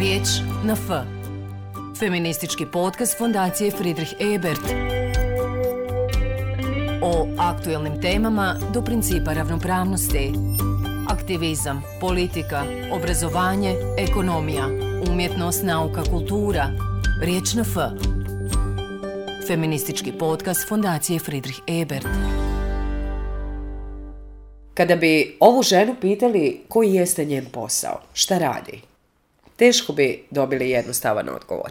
Riječ na F. Feministički podcast Fondacije Friedrich Ebert. O aktuelnim temama do principa ravnopravnosti. Aktivizam, politika, obrazovanje, ekonomija, umjetnost, nauka, kultura. Riječ na F. Feministički podcast Fondacije Friedrich Ebert. Kada bi ovu ženu pitali koji jeste njen posao, šta radi, teško bi dobili jednostavan odgovor.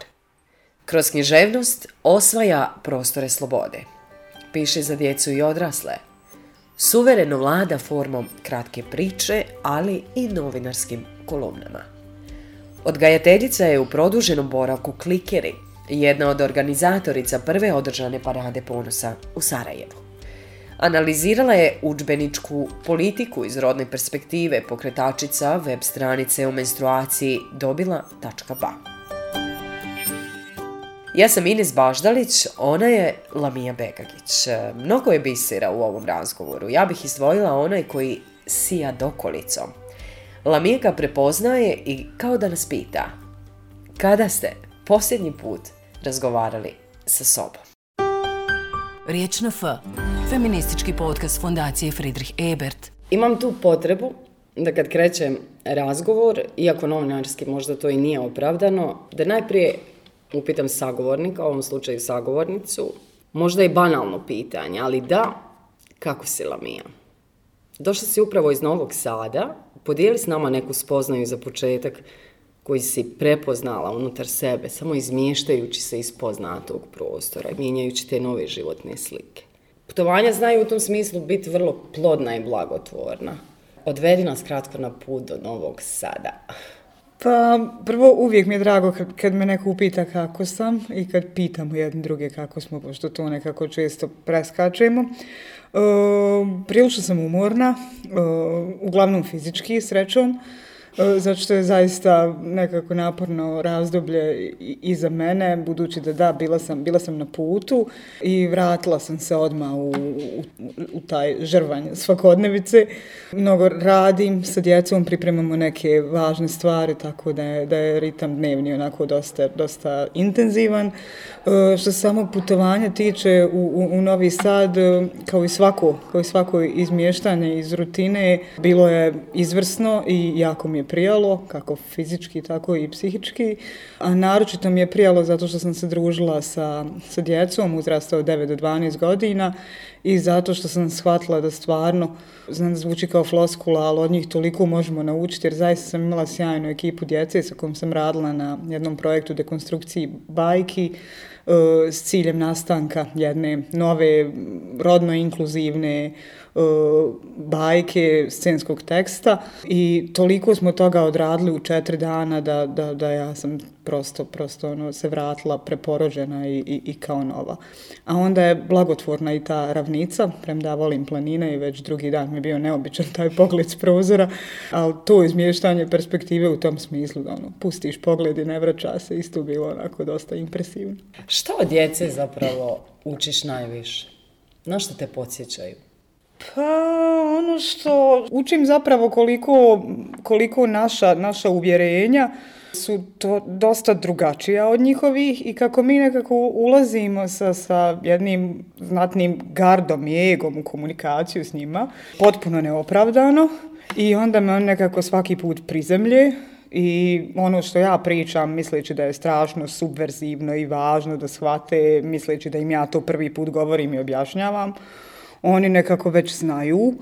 Kroz književnost osvaja prostore slobode. Piše za djecu i odrasle. Suvereno vlada formom kratke priče, ali i novinarskim kolumnama. Odgajateljica je u produženom boravku Klikeri, jedna od organizatorica prve održane parade ponosa u Sarajevu. Analizirala je učbeničku politiku iz rodne perspektive pokretačica web stranice o menstruaciji dobila.ba. Ja sam Ines Baždalić, ona je Lamija Begagić. Mnogo je bisera u ovom razgovoru. Ja bih izdvojila onaj koji sija dokolicom. Lamija ga prepoznaje i kao da nas pita kada ste posljednji put razgovarali sa sobom. Riječ na F. Feministički podcast Fondacije Friedrich Ebert. Imam tu potrebu da kad krećem razgovor, iako novinarski možda to i nije opravdano, da najprije upitam sagovornika, u ovom slučaju sagovornicu, možda i banalno pitanje, ali da, kako si Lamija? Došla si upravo iz Novog Sada, podijeli s nama neku spoznaju za početak koji si prepoznala unutar sebe, samo izmještajući se iz poznatog prostora, mijenjajući te nove životne slike. Putovanja znaju u tom smislu biti vrlo plodna i blagotvorna. Odvedi nas kratko na put do Novog Sada. Pa, prvo, uvijek mi je drago kad, kad me neko upita kako sam i kad pitamo jedni druge kako smo, pošto to nekako često preskačemo. E, prilično sam umorna, e, uglavnom fizički, srećom. E, E, zato što je zaista nekako naporno razdoblje i za mene, budući da da, bila sam, bila sam na putu i vratila sam se odma u, u, u taj žrvanj svakodnevice. Mnogo radim sa djecom, pripremamo neke važne stvari, tako da je, da je ritam dnevni onako dosta, dosta intenzivan. E, što se samog putovanja tiče u, u, u Novi Sad, e, kao i svako, kao i svako izmještanje iz rutine, bilo je izvrsno i jako mi je prijalo, kako fizički, tako i psihički. A naročito mi je prijalo zato što sam se družila sa, sa djecom uzrasta od 9 do 12 godina i zato što sam shvatila da stvarno, znam da zvuči kao floskula, ali od njih toliko možemo naučiti, jer zaista sam imala sjajnu ekipu djece sa kojom sam radila na jednom projektu dekonstrukciji bajki, E, s ciljem nastanka jedne nove rodno inkluzivne e, bajke scenskog teksta. I toliko smo toga odradili u četiri dana da, da, da ja sam prosto, prosto ono, se vratila preporođena i, i, i kao nova. A onda je blagotvorna i ta ravnica, premda volim planine i već drugi dan mi je bio neobičan taj pogled s prozora, ali to izmještanje perspektive u tom smislu, da ono, pustiš pogled i ne vraća se, isto bilo onako dosta impresivno. Što od djece zapravo učiš najviše? Na što te podsjećaju? Pa ono što učim zapravo koliko, koliko naša, naša uvjerenja su to dosta drugačija od njihovih i kako mi nekako ulazimo sa, sa jednim znatnim gardom i egom u komunikaciju s njima, potpuno neopravdano i onda me on nekako svaki put prizemlje i ono što ja pričam misleći da je strašno subverzivno i važno da shvate, misleći da im ja to prvi put govorim i objašnjavam, oni nekako već znaju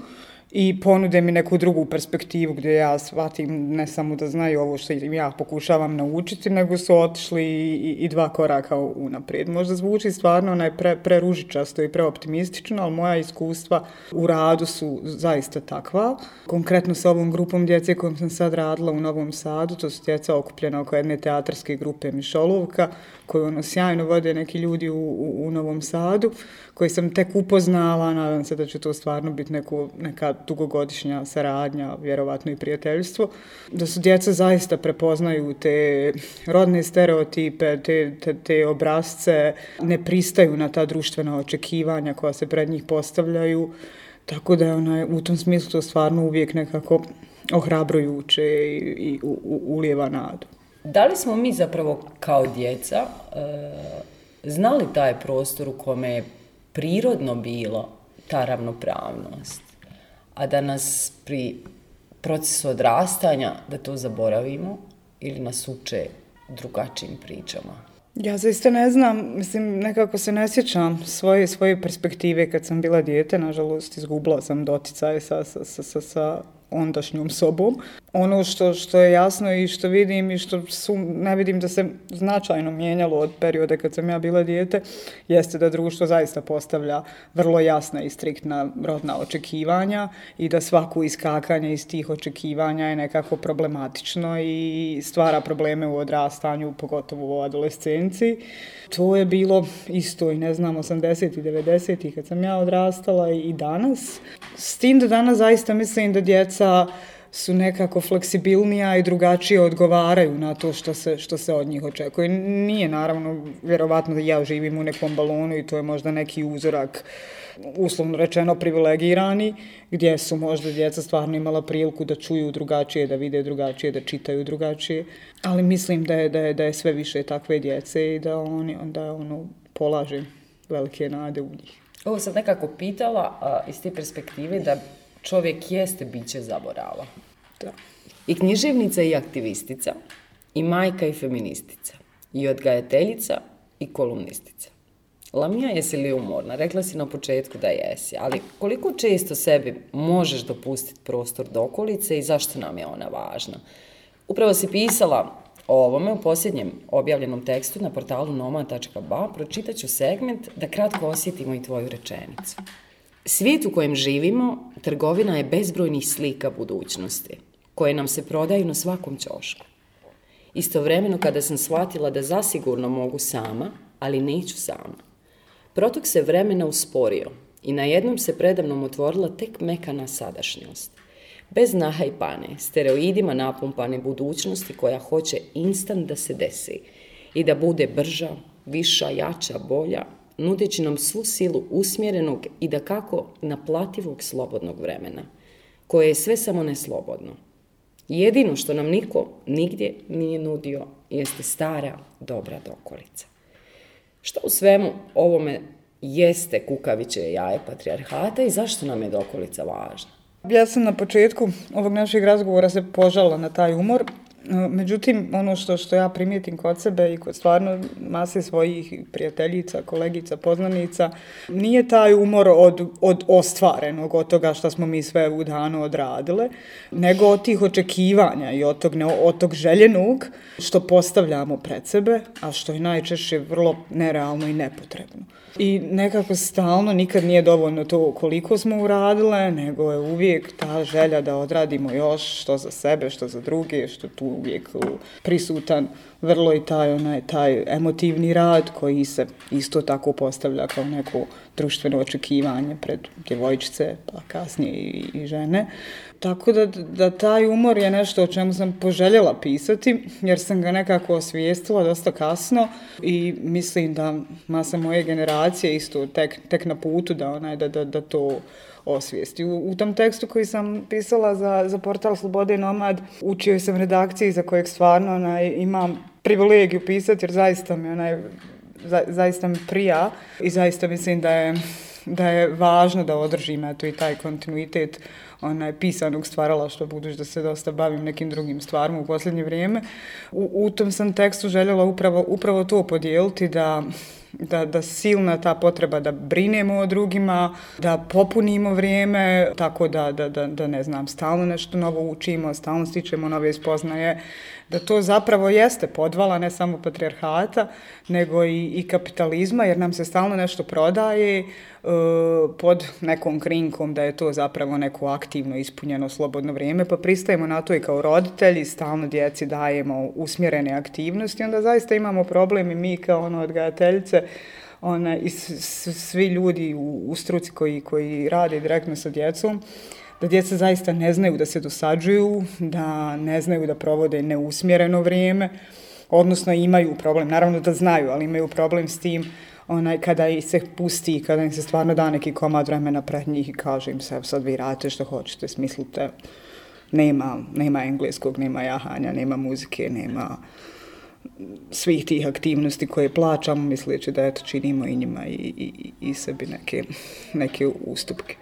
i ponude mi neku drugu perspektivu gdje ja shvatim ne samo da znaju ovo što im ja pokušavam naučiti, nego su otišli i, i dva koraka unaprijed. Možda zvuči stvarno onaj pre, preružičasto i preoptimistično, ali moja iskustva u radu su zaista takva. Konkretno sa ovom grupom djece kojom sam sad radila u Novom Sadu, to su djeca okupljena oko jedne teatarske grupe Mišolovka, koju ono sjajno vode neki ljudi u, u, u Novom Sadu, koji sam tek upoznala, nadam se da će to stvarno biti neko, neka dugogodišnja saradnja, vjerovatno i prijateljstvo, da su djeca zaista prepoznaju te rodne stereotipe, te, te, te obrazce, ne pristaju na ta društvena očekivanja koja se pred njih postavljaju, tako da je ona, u tom smislu to stvarno uvijek nekako ohrabrujuće i, i u, u, ulijeva nadu. Da li smo mi zapravo kao djeca e, znali taj prostor u kome je prirodno bilo ta ravnopravnost, a da nas pri procesu odrastanja da to zaboravimo ili nas uče drugačijim pričama? Ja zaista ne znam, mislim, nekako se ne sjećam svoje, svoje perspektive kad sam bila dijete, nažalost, izgubila sam doticaj sa, sa, sa, sa, sa ondašnjom sobom. Ono što, što je jasno i što vidim i što su, ne vidim da se značajno mijenjalo od periode kad sam ja bila dijete, jeste da društvo zaista postavlja vrlo jasna i striktna rodna očekivanja i da svaku iskakanje iz tih očekivanja je nekako problematično i stvara probleme u odrastanju, pogotovo u adolescenciji. To je bilo isto i ne znam, 80. i 90. kad sam ja odrastala i danas. S tim da danas zaista mislim da djeca su nekako fleksibilnija i drugačije odgovaraju na to što se, što se od njih očekuje. Nije naravno, vjerovatno da ja živim u nekom balonu i to je možda neki uzorak uslovno rečeno privilegirani, gdje su možda djeca stvarno imala priliku da čuju drugačije, da vide drugačije, da čitaju drugačije. Ali mislim da je, da je, da je sve više takve djece i da oni onda ono, polaže velike nade u njih. Ovo sam nekako pitala a, iz te perspektive da čovjek jeste biće zaborava. Da. I književnica i aktivistica, i majka i feministica, i odgajateljica i kolumnistica. Lamija, jesi li umorna? Rekla si na početku da jesi, ali koliko često sebi možeš dopustiti prostor do okolice i zašto nam je ona važna? Upravo si pisala o ovome u posljednjem objavljenom tekstu na portalu noma.ba, pročitat ću segment da kratko osjetimo i tvoju rečenicu. Svijet u kojem živimo, trgovina je bezbrojnih slika budućnosti, koje nam se prodaju na svakom ćošku. Istovremeno kada sam shvatila da zasigurno mogu sama, ali neću sama, Protok se vremena usporio i na jednom se predavnom otvorila tek mekana sadašnjost. Bez nahajpane, pane, steroidima napumpane budućnosti koja hoće instant da se desi i da bude brža, viša, jača, bolja, nudeći nam svu silu usmjerenog i da kako naplativog slobodnog vremena, koje je sve samo neslobodno. Jedino što nam niko nigdje nije nudio jeste stara, dobra dokolica. Što u svemu ovome jeste kukaviće jaje patrijarhata i zašto nam je dokolica važna? Ja sam na početku ovog našeg razgovora se požala na taj umor, Međutim, ono što, što ja primijetim kod sebe i kod stvarno mase svojih prijateljica, kolegica, poznanica, nije taj umor od, od ostvarenog, od toga što smo mi sve u danu odradile, nego od tih očekivanja i od tog, ne, od tog željenog što postavljamo pred sebe, a što je najčešće vrlo nerealno i nepotrebno. I nekako stalno nikad nije dovoljno to koliko smo uradile, nego je uvijek ta želja da odradimo još što za sebe, što za druge, što tu uvijek prisutan vrlo i taj, onaj, taj emotivni rad koji se isto tako postavlja kao neko društveno očekivanje pred djevojčice, pa kasnije i, i žene. Tako da, da taj umor je nešto o čemu sam poželjela pisati, jer sam ga nekako osvijestila dosta kasno i mislim da masa moje generacije isto tek, tek na putu da, onaj, da, da, da to osvijesti. U, u tom tekstu koji sam pisala za, za portal Slobode i Nomad, učio sam redakciji za kojeg stvarno onaj, imam privilegiju pisati, jer zaista mi, onaj, za, zaista mi prija i zaista mislim da je, da je važno da održim eto, i taj kontinuitet onaj pisanog stvarala što budući da se dosta bavim nekim drugim stvarima u posljednje vrijeme. U, u tom sam tekstu željela upravo, upravo to podijeliti da da, da silna ta potreba da brinemo o drugima, da popunimo vrijeme, tako da, da, da, da ne znam, stalno nešto novo učimo, stalno stičemo nove spoznaje, da to zapravo jeste podvala ne samo patrijarhata, nego i, i kapitalizma, jer nam se stalno nešto prodaje e, pod nekom krinkom da je to zapravo neko aktivno ispunjeno slobodno vrijeme, pa pristajemo na to i kao roditelji, stalno djeci dajemo usmjerene aktivnosti, onda zaista imamo problem i mi kao ono odgajateljice, ona, i svi ljudi u, u struci koji, koji rade direktno sa djecom, da djeca zaista ne znaju da se dosađuju, da ne znaju da provode neusmjereno vrijeme, odnosno imaju problem, naravno da znaju, ali imaju problem s tim onaj, kada ih se pusti, kada im se stvarno da neki komad vremena pred njih i kaže im se, sad vi radite što hoćete, smislite nema, nema engleskog, nema jahanja, nema muzike, nema svih tih aktivnosti koje plaćamo, misleći da eto činimo i njima i, i, i sebi neke, neke ustupke.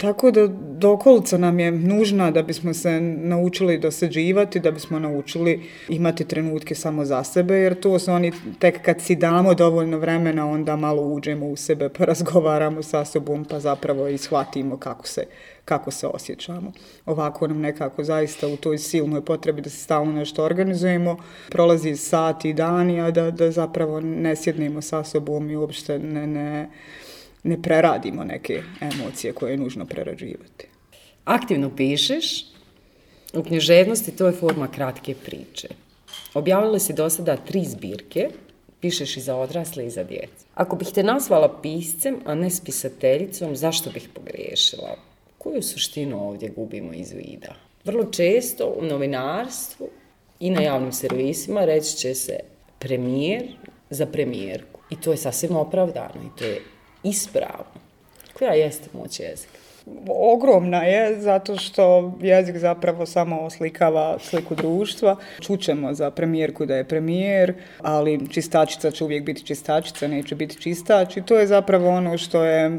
Tako da dokolica nam je nužna da bismo se naučili dosađivati, da bismo naučili imati trenutke samo za sebe, jer to su oni tek kad si damo dovoljno vremena, onda malo uđemo u sebe, pa razgovaramo sa sobom, pa zapravo i shvatimo kako se, kako se osjećamo. Ovako nam nekako zaista u toj silnoj potrebi da se stalno nešto organizujemo, prolazi sati i dani, a da, da zapravo ne sjednemo sa sobom i uopšte ne, ne, ne preradimo neke emocije koje je nužno prerađivati. Aktivno pišeš, u književnosti to je forma kratke priče. Objavila si do sada tri zbirke, pišeš i za odrasle i za djecu. Ako bih te nazvala piscem, a ne spisateljicom, zašto bih pogriješila? Koju suštinu ovdje gubimo iz vida? Vrlo često u novinarstvu i na javnim servisima reći će se premijer za premijerku. I to je sasvim opravdano i to je ispravno. Koja jeste moć jezika? Ogromna je, zato što jezik zapravo samo oslikava sliku društva. Čućemo za premijerku da je premijer, ali čistačica će uvijek biti čistačica, neće biti čistač i to je zapravo ono što je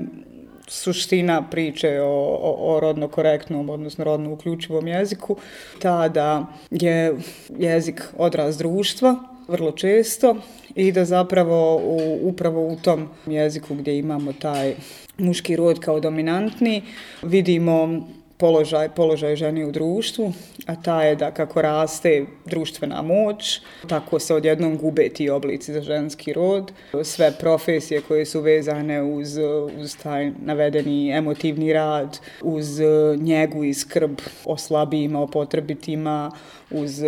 suština priče o, o, o rodno korektnom, odnosno rodno uključivom jeziku, ta da je jezik odraz društva, vrlo često, i da zapravo u, upravo u tom jeziku gdje imamo taj muški rod kao dominantni, vidimo položaj, položaj žene u društvu, a ta je da kako raste društvena moć, tako se odjednom gube ti oblici za ženski rod. Sve profesije koje su vezane uz, uz taj navedeni emotivni rad, uz njegu i skrb o slabijima, o potrebitima, uz e,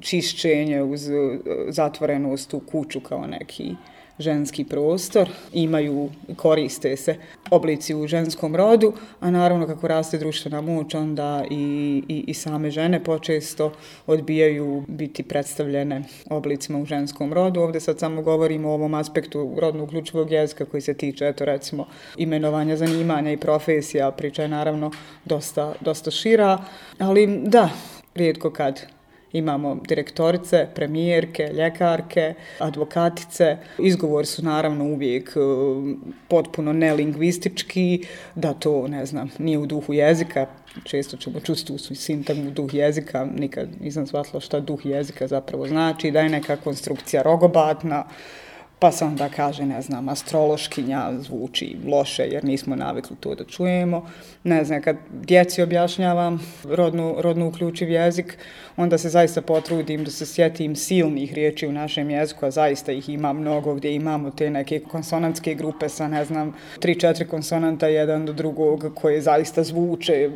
čišćenje, uz e, zatvorenost u kuću kao neki ženski prostor, imaju, koriste se oblici u ženskom rodu, a naravno kako raste društvena moć, onda i, i, i same žene počesto odbijaju biti predstavljene oblicima u ženskom rodu. Ovdje sad samo govorimo o ovom aspektu rodno uključivog jezika koji se tiče, eto recimo, imenovanja zanimanja i profesija, priča je naravno dosta, dosta šira, ali da, rijetko kad Imamo direktorice, premijerke, ljekarke, advokatice. Izgovori su naravno uvijek e, potpuno nelingvistički, da to, ne znam, nije u duhu jezika. Često ćemo čuti u sintagmu duh jezika, nikad nisam shvatila šta duh jezika zapravo znači, da je neka konstrukcija rogobatna, pa se onda kaže, ne znam, astrološkinja zvuči loše jer nismo navikli to da čujemo. Ne znam, kad djeci objašnjavam rodnu, rodnu uključiv jezik, onda se zaista potrudim da se sjetim silnih riječi u našem jeziku, a zaista ih ima mnogo gdje imamo te neke konsonantske grupe sa, ne znam, tri, četiri konsonanta jedan do drugog koje zaista zvuče,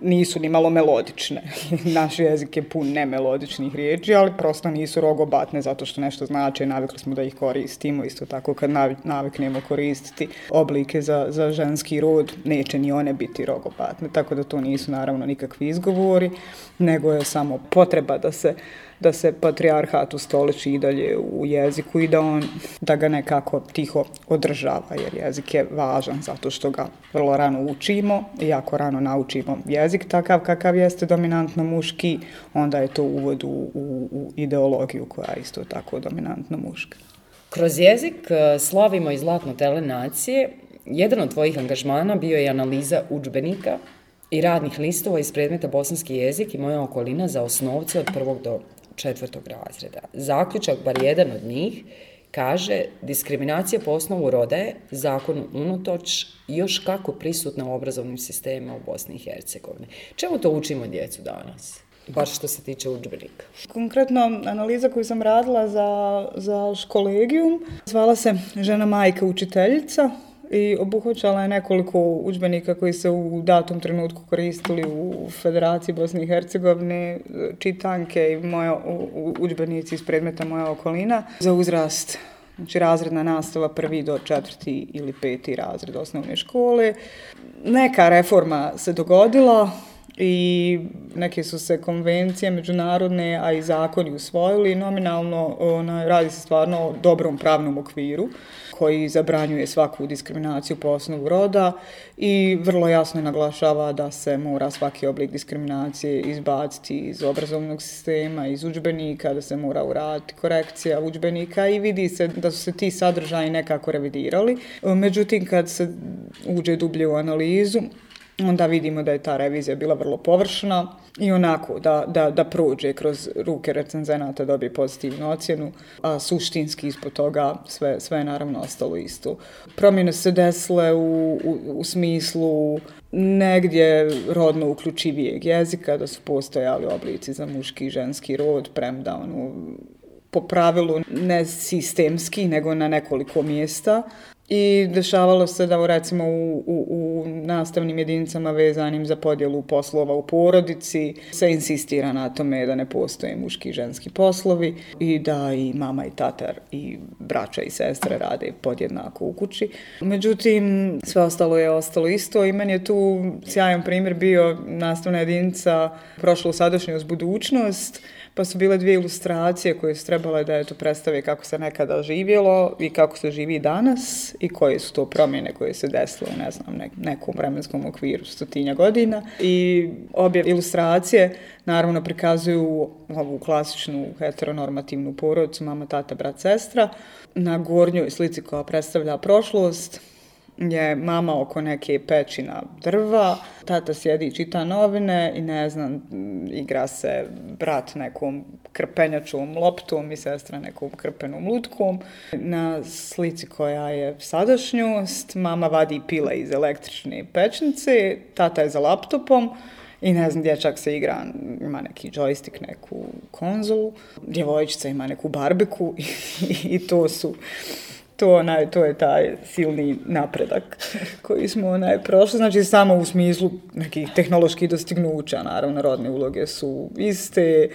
nisu ni malo melodične. Naš jezik je pun nemelodičnih riječi, ali prosto nisu rogobatne zato što nešto znači, navikli smo da ih koristimo, isto tako kad naviknemo koristiti oblike za, za ženski rod, neće ni one biti rogopatne, tako da to nisu naravno nikakvi izgovori, nego je samo potreba da se da se patrijarhat ustoliči i dalje u jeziku i da on da ga nekako tiho održava jer jezik je važan zato što ga vrlo rano učimo i ako rano naučimo jezik takav kakav jeste dominantno muški onda je to uvod u, u, u ideologiju koja je isto tako dominantno muška. Kroz jezik e, slavimo i zlatno tele nacije. Jedan od tvojih angažmana bio je analiza učbenika i radnih listova iz predmeta bosanski jezik i moja okolina za osnovce od prvog do četvrtog razreda. Zaključak, bar jedan od njih, kaže diskriminacija po osnovu roda je zakon unutoč još kako prisutna u obrazovnim sistemima u Bosni i Hercegovini. Čemu to učimo djecu danas? Baš što se tiče učbenika. Konkretno, analiza koju sam radila za, za školegijum zvala se Žena majka učiteljica i obuhvaćala je nekoliko učbenika koji se u datom trenutku koristili u Federaciji Bosne i Hercegovine, čitanke i moje učbenici iz predmeta moja okolina za uzrast Znači razredna nastava prvi do četvrti ili peti razred osnovne škole. Neka reforma se dogodila, i neke su se konvencije međunarodne, a i zakoni usvojili. Nominalno ona, radi se stvarno o dobrom pravnom okviru koji zabranjuje svaku diskriminaciju po osnovu roda i vrlo jasno naglašava da se mora svaki oblik diskriminacije izbaciti iz obrazovnog sistema, iz učbenika, da se mora uraditi korekcija učbenika i vidi se da su se ti sadržaji nekako revidirali. Međutim, kad se uđe dublje u analizu, onda vidimo da je ta revizija bila vrlo površna i onako da, da, da prođe kroz ruke recenzenata, dobije pozitivnu ocjenu, a suštinski ispod toga sve, sve je naravno ostalo isto. Promjene se desile u, u, u smislu negdje rodno uključivijeg jezika, da su postojali oblici za muški i ženski rod, premda ono, po pravilu ne sistemski, nego na nekoliko mjesta. I dešavalo se da recimo u, u, u nastavnim jedinicama vezanim za podjelu poslova u porodici se insistira na tome da ne postoje muški i ženski poslovi i da i mama i tatar i braća i sestre rade podjednako u kući. Međutim, sve ostalo je ostalo isto i meni je tu sjajan primjer bio nastavna jedinica prošlo sadašnjost budućnost pa su bile dvije ilustracije koje su trebale da je to predstave kako se nekada živjelo i kako se živi danas i koje su to promjene koje se desile u ne znam, ne, nekom vremenskom okviru stotinja godina. I obje ilustracije naravno prikazuju ovu klasičnu heteronormativnu porodicu, mama, tata, brat, sestra. Na gornjoj slici koja predstavlja prošlost, je mama oko neke pećina drva, tata sjedi i čita novine i ne znam, igra se brat nekom krpenjačom loptom i sestra nekom krpenom lutkom. Na slici koja je sadašnjost, mama vadi pile iz električne pećnice, tata je za laptopom, I ne znam, dječak se igra, ima neki džojstik, neku konzolu, djevojčica ima neku barbiku i, i, i to su to, onaj, to je taj silni napredak koji smo onaj, prošli. Znači, samo u smislu nekih tehnoloških dostignuća, naravno, rodne uloge su iste,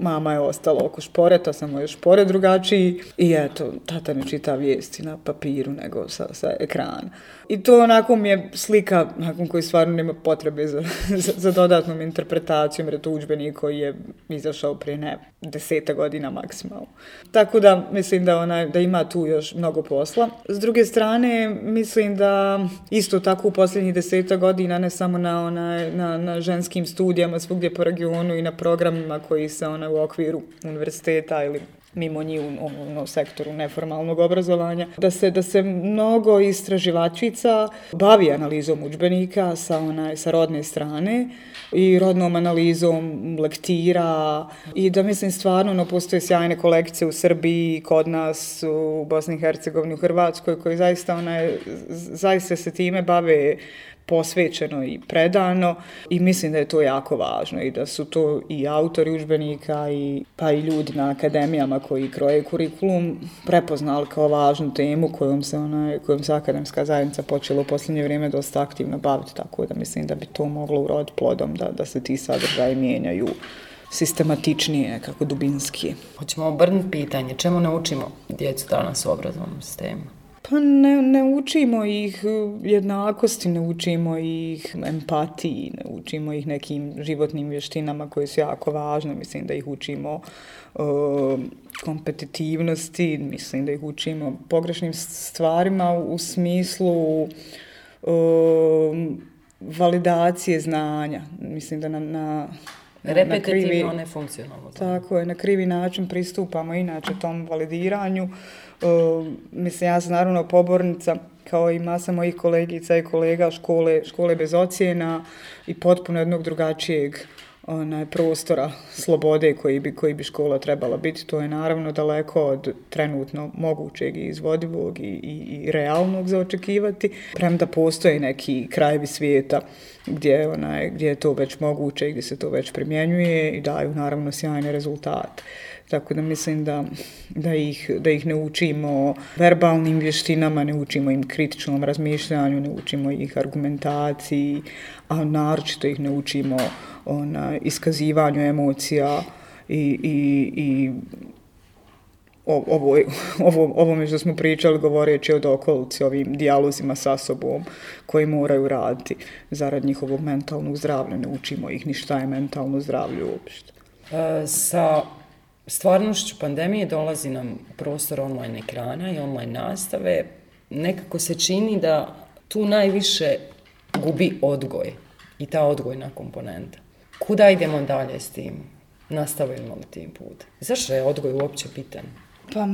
mama je ostala oko šporeta, samo je špore drugačiji i eto, tata ne čita vijesti na papiru nego sa, sa ekrana. I to onako mi je slika nakon koji stvarno nema potrebe za, za, za dodatnom interpretacijom, jer je to učbenik koji je izašao prije ne deseta godina maksimalno. Tako da mislim da, ona, da ima tu još mnogo posla. S druge strane, mislim da isto tako u posljednjih deseta godina, ne samo na, ona, na, na ženskim studijama svugdje po regionu i na programima koji se ona u okviru univerziteta ili mimo nji u, u, u sektoru neformalnog obrazovanja, da se, da se mnogo istraživačica bavi analizom učbenika sa, onaj, sa rodne strane i rodnom analizom lektira i da mislim stvarno no, postoje sjajne kolekcije u Srbiji, kod nas, u Bosni i Hercegovini, u Hrvatskoj, koji zaista, onaj, zaista se time bave posvećeno i predano i mislim da je to jako važno i da su to i autori učbenika i pa i ljudi na akademijama koji kroje kurikulum prepoznali kao važnu temu kojom se ona kojom se akademska zajednica počela u posljednje vrijeme dosta aktivno baviti tako da mislim da bi to moglo uroditi plodom da da se ti sadržaji mijenjaju sistematičnije, kako dubinski. Hoćemo obrnuti pitanje, čemu naučimo djecu danas u obrazovnom sistemu? Pa ne, ne učimo ih e, jednakosti, ne učimo ih empatiji, ne učimo ih nekim životnim vještinama koje su jako važne. Mislim da ih učimo uh, kompetitivnosti, mislim da ih učimo pogrešnim stvarima u, u smislu uh, validacije znanja. Mislim da nam na, Repetitivno, ne funkcionalno. Tako je, na krivi način pristupamo inače tom validiranju. Uh, mislim, ja sam naravno pobornica, kao i masa mojih kolegica i kolega škole, škole bez ocjena i potpuno jednog drugačijeg onaj, prostora slobode koji bi, koji bi škola trebala biti. To je naravno daleko od trenutno mogućeg i izvodivog i, i, i realnog za očekivati. Premda postoje neki krajevi svijeta gdje, onaj, gdje je to već moguće i gdje se to već primjenjuje i daju naravno sjajne rezultate. Tako da mislim da, da, ih, da ih ne učimo verbalnim vještinama, ne učimo im kritičnom razmišljanju, ne učimo ih argumentaciji, a naročito ih ne učimo ona, iskazivanju emocija i, i, i o- ovoj, ovo, ovome što smo pričali govoreći od okolici, ovim dijalozima sa sobom koji moraju raditi zarad njihovog mentalnog zdravlja. Ne učimo ih ni šta je mentalno zdravlje uopšte. E, Sa stvarnošću pandemije dolazi nam prostor online ekrana i online nastave. Nekako se čini da tu najviše gubi odgoj i ta odgojna komponenta. Kuda idemo dalje s tim? Nastavimo li tim put? Zašto je odgoj uopće bitan? Pa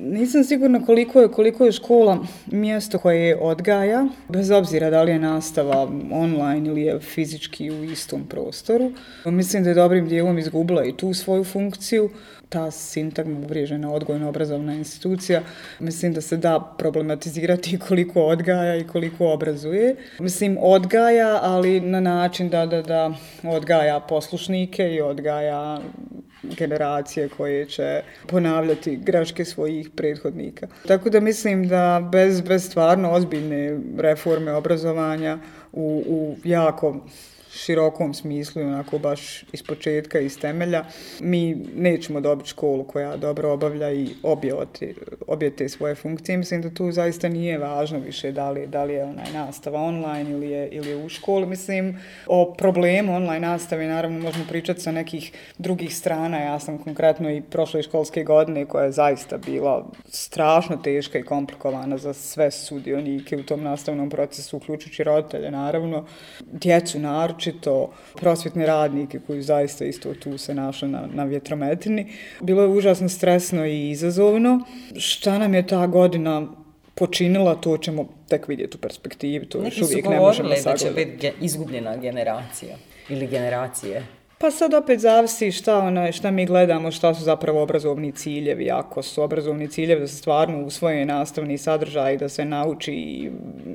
nisam sigurna koliko je, koliko je škola mjesto koje je odgaja, bez obzira da li je nastava online ili je fizički u istom prostoru. Mislim da je dobrim dijelom izgubila i tu svoju funkciju. Ta sintagma uvriježena odgojno-obrazovna institucija, mislim da se da problematizirati koliko odgaja i koliko obrazuje. Mislim, odgaja, ali na način da, da, da odgaja poslušnike i odgaja generacije koje će ponavljati greške svojih prethodnika. Tako da mislim da bez, bez stvarno ozbiljne reforme obrazovanja u, u jako širokom smislu, onako baš iz početka, iz temelja, mi nećemo dobiti školu koja dobro obavlja i obje, te, obje te svoje funkcije. Mislim da tu zaista nije važno više da li, da li je onaj nastava online ili je, ili je u školi. Mislim, o problemu online nastave naravno možemo pričati sa nekih drugih strana. Ja sam konkretno i prošle školske godine koja je zaista bila strašno teška i komplikovana za sve sudionike u tom nastavnom procesu, uključujući roditelje naravno, djecu naročito, prosvjetne radnike koji zaista isto tu se našli na, na vjetrometini. Bilo je užasno stresno i izazovno. Šta nam je ta godina počinila, to ćemo tek vidjeti u perspektivi, to još Neki su uvijek ne možemo govorili da će sagledati. biti ge- izgubljena generacija ili generacije. Pa sad opet zavisi šta, ona, šta mi gledamo, šta su zapravo obrazovni ciljevi. Ako su obrazovni ciljevi da se stvarno usvoje nastavni sadržaj, da se nauči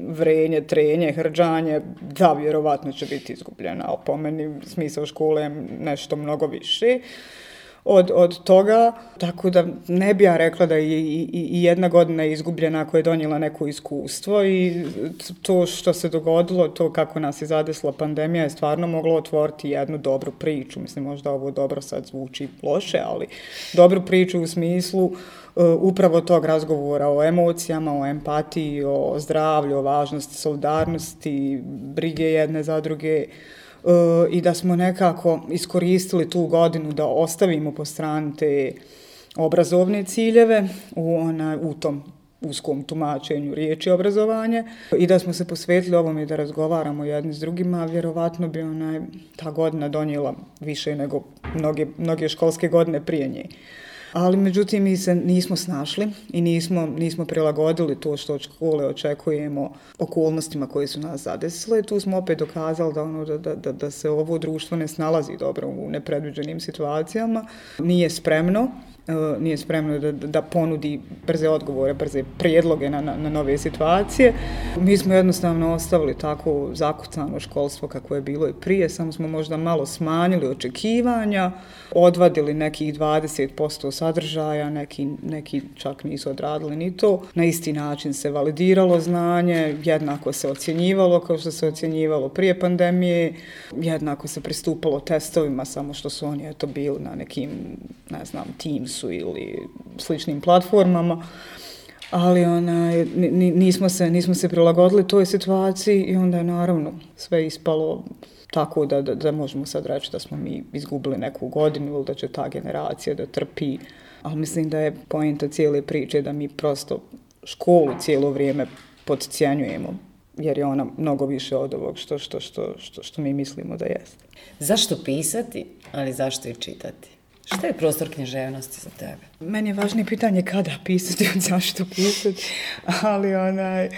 vrenje, trenje, hrđanje, da, vjerovatno će biti izgubljena, ali po meni smisao škole je nešto mnogo više od, od toga, tako da ne bi ja rekla da je i, i, i jedna godina izgubljena ako je donijela neko iskustvo i to što se dogodilo, to kako nas je zadesla pandemija je stvarno moglo otvoriti jednu dobru priču. Mislim, možda ovo dobro sad zvuči loše, ali dobru priču u smislu uh, upravo tog razgovora o emocijama, o empatiji, o zdravlju, o važnosti solidarnosti, brige jedne za druge, uh, i da smo nekako iskoristili tu godinu da ostavimo po strani te obrazovne ciljeve u, ona, u tom uskom tumačenju riječi obrazovanje i da smo se posvetili ovome da razgovaramo jedni s drugima, vjerovatno bi ona ta godina donijela više nego mnoge, mnoge školske godine prije nje. Ali međutim mi se nismo snašli i nismo, nismo prilagodili to što od škole očekujemo okolnostima koje su nas zadesile. Tu smo opet dokazali da, ono, da, da, da, se ovo društvo ne snalazi dobro u nepredviđenim situacijama, nije spremno E, nije spremno da, da ponudi brze odgovore, brze prijedloge na, na, na nove situacije. Mi smo jednostavno ostavili tako zakucano školstvo kako je bilo i prije, samo smo možda malo smanjili očekivanja, odvadili nekih 20% sadržaja, neki, neki čak nisu odradili ni to. Na isti način se validiralo znanje, jednako se ocjenjivalo kao što se ocjenjivalo prije pandemije, jednako se pristupalo testovima, samo što su oni eto bili na nekim, ne znam, Teamsu ili sličnim platformama ali onaj, nismo, se, nismo se prilagodili toj situaciji i onda je naravno sve ispalo tako da, da, da možemo sad reći da smo mi izgubili neku godinu ili da će ta generacija da trpi. Ali mislim da je poenta cijele priče da mi prosto školu cijelo vrijeme podcijenjujemo jer je ona mnogo više od ovog što, što, što, što, što mi mislimo da jeste. Zašto pisati, ali zašto i čitati? Šta je prostor književnosti za tebe? Meni je važnije pitanje kada pisati zašto pisati, ali onaj,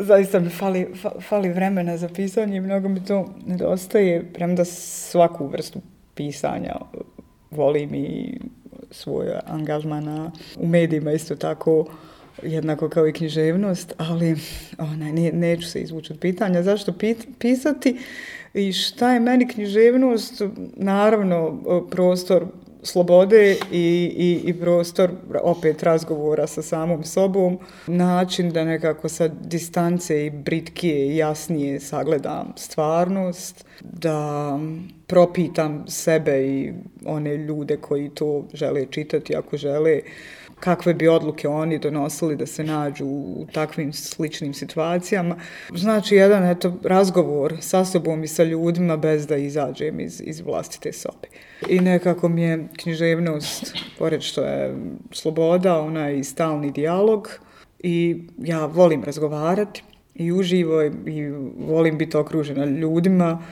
zaista mi fali, fa- fali vremena za pisanje i mnogo mi to nedostaje, premda svaku vrstu pisanja volim i svoj angažmana u medijima isto tako jednako kao i književnost, ali onaj, ne, neću se izvući od pitanja zašto pit, pisati i šta je meni književnost, naravno e, prostor slobode i, i, i prostor opet razgovora sa samom sobom, način da nekako sa distance i britkije jasnije sagledam stvarnost, da propitam sebe i one ljude koji to žele čitati ako žele, kakve bi odluke oni donosili da se nađu u takvim sličnim situacijama. Znači, jedan eto, razgovor sa sobom i sa ljudima bez da izađem iz, iz vlastite sobe. I nekako mi je književnost, pored što je sloboda, ona je i stalni dijalog i ja volim razgovarati i uživo i volim biti okružena ljudima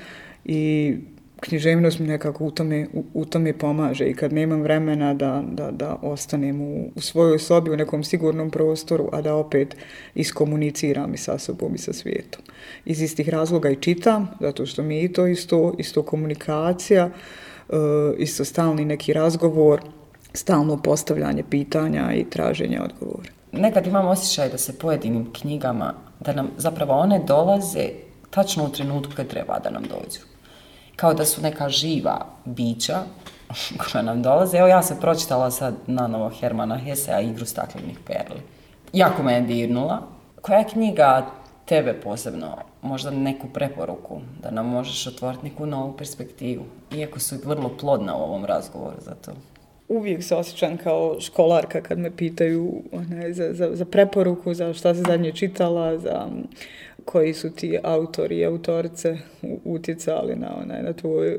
i književnost mi nekako u tome, u, u tome pomaže i kad nemam vremena da, da, da ostanem u, u svojoj sobi u nekom sigurnom prostoru, a da opet iskomuniciram i sa sobom i sa svijetom. Iz istih razloga i čitam, zato što mi je to isto, isto komunikacija, uh, E, isto stalni neki razgovor, stalno postavljanje pitanja i traženje odgovora. Nekad imam osjećaj da se pojedinim knjigama, da nam zapravo one dolaze tačno u trenutku kad treba da nam dođu kao da su neka živa bića koja nam dolaze. Evo ja sam pročitala sad na novo Hermana Hesea Igru staklenih perli. Jako me je dirnula. Koja je knjiga tebe posebno, možda neku preporuku, da nam možeš otvoriti neku novu perspektivu, iako su vrlo plodna u ovom razgovoru za to? Uvijek se osjećam kao školarka kad me pitaju ne, za, za, za preporuku, za šta se zadnje čitala, za koji su ti autori i autorice utjecali na, onaj, na tvoj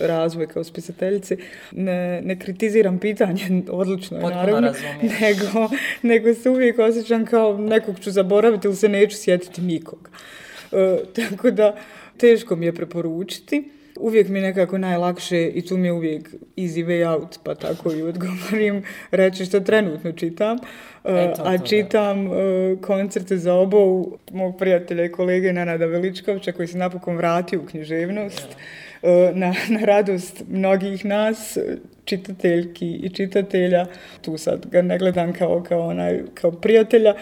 razvoj kao spisateljici. Ne, ne kritiziram pitanje, odlično je naravno, nego, nego se uvijek osjećam kao nekog ću zaboraviti ili se neću sjetiti nikog. E, tako da teško mi je preporučiti uvijek mi nekako najlakše i tu mi je uvijek easy way out, pa tako i odgovorim reći što trenutno čitam. E, to, a čitam uh, koncerte za obovu mog prijatelja i kolege Nanada Veličkovića koji se napokon vratio u književnost. Uh, na, na radost mnogih nas, čitateljki i čitatelja, tu sad ga ne gledam kao, kao, onaj, kao prijatelja,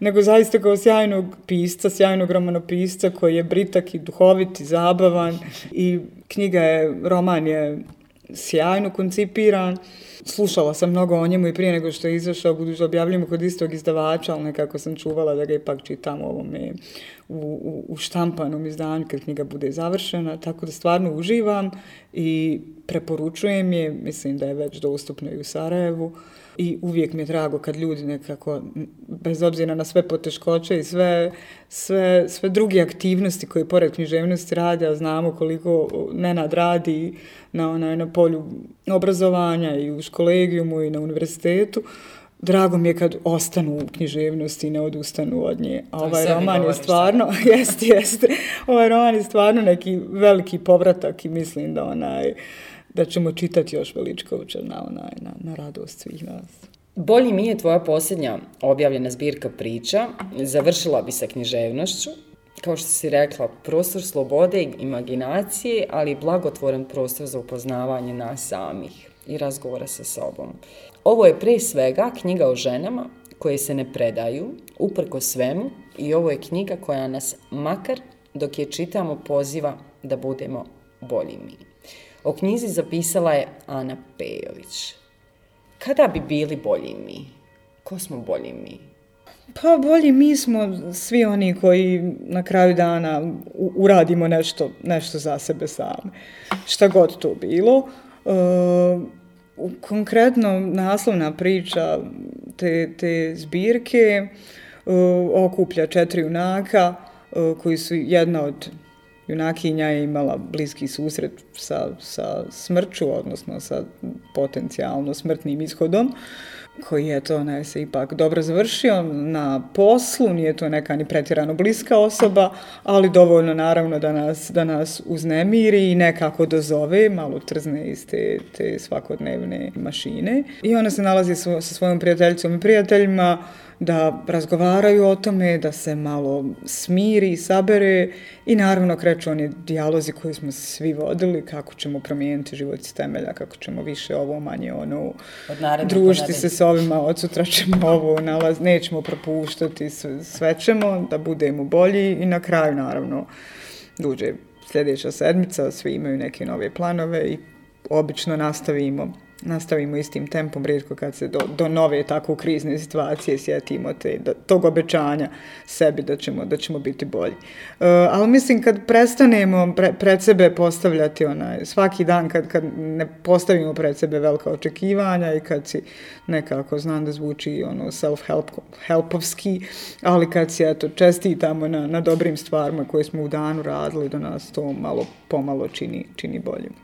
nego zaista kao sjajnog pisca, sjajnog romanopisca koji je britak i duhovit i zabavan i knjiga je, roman je sjajno koncipiran. Slušala sam mnogo o njemu i prije nego što je izašao, budući da objavljujemo kod istog izdavača, ali nekako sam čuvala da ga ipak čitam u ovome u, u, u štampanom izdanju kad knjiga bude završena, tako da stvarno uživam i preporučujem je, mislim da je već dostupno i u Sarajevu i uvijek mi je drago kad ljudi nekako, bez obzira na sve poteškoće i sve, sve, sve druge aktivnosti koje pored književnosti rade, a znamo koliko Nenad radi na, onaj, na polju obrazovanja i u školegijumu i na univerzitetu, drago mi je kad ostanu u književnosti i ne odustanu od nje. A ovaj roman je stvarno, jest, jest, ovaj roman je stvarno neki veliki povratak i mislim da onaj, da ćemo čitati još Veličkovića na, onaj, na, na radost svih nas. Bolji mi je tvoja posljednja objavljena zbirka priča, završila bi sa književnošću, kao što si rekla, prostor slobode i imaginacije, ali i blagotvoren prostor za upoznavanje nas samih i razgovora sa sobom. Ovo je pre svega knjiga o ženama koje se ne predaju, uprko svemu, i ovo je knjiga koja nas, makar dok je čitamo, poziva da budemo bolji mi. O knjizi zapisala je Ana Pejović. Kada bi bili bolji mi? Ko smo bolji mi? Pa bolji mi smo svi oni koji na kraju dana uradimo nešto, nešto za sebe sami. Šta god to bilo. Uh, konkretno naslovna priča te, te zbirke e, okuplja četiri junaka e, koji su jedna od junakinja je imala bliski susret sa, sa smrću, odnosno sa potencijalno smrtnim ishodom. Koji je to ne, se ipak dobro završio na poslu, nije to neka ni pretjerano bliska osoba, ali dovoljno naravno da nas, da nas uznemiri i nekako dozove, malo trzne iz te, te svakodnevne mašine. I ona se nalazi sa svojom prijateljicom i prijateljima, da razgovaraju o tome, da se malo smiri, sabere i naravno kreću oni dijalozi koji smo svi vodili, kako ćemo promijeniti život iz temelja, kako ćemo više ovo, manje ono, družiti se s ovima, od sutra ćemo ovo, nalaz, nećemo propuštati, sve, sve ćemo da budemo bolji i na kraju naravno duđe sljedeća sedmica, svi imaju neke nove planove i obično nastavimo nastavimo istim tempom, rijetko kad se do, do nove tako krizne situacije sjetimo te, da, tog obećanja sebi da ćemo, da ćemo biti bolji. E, ali mislim kad prestanemo pre, pred sebe postavljati onaj, svaki dan kad, kad ne postavimo pred sebe velika očekivanja i kad si nekako, znam da zvuči ono self-help, helpovski, ali kad si eto, čestitamo na, na dobrim stvarima koje smo u danu radili, do nas to malo pomalo čini, čini boljim.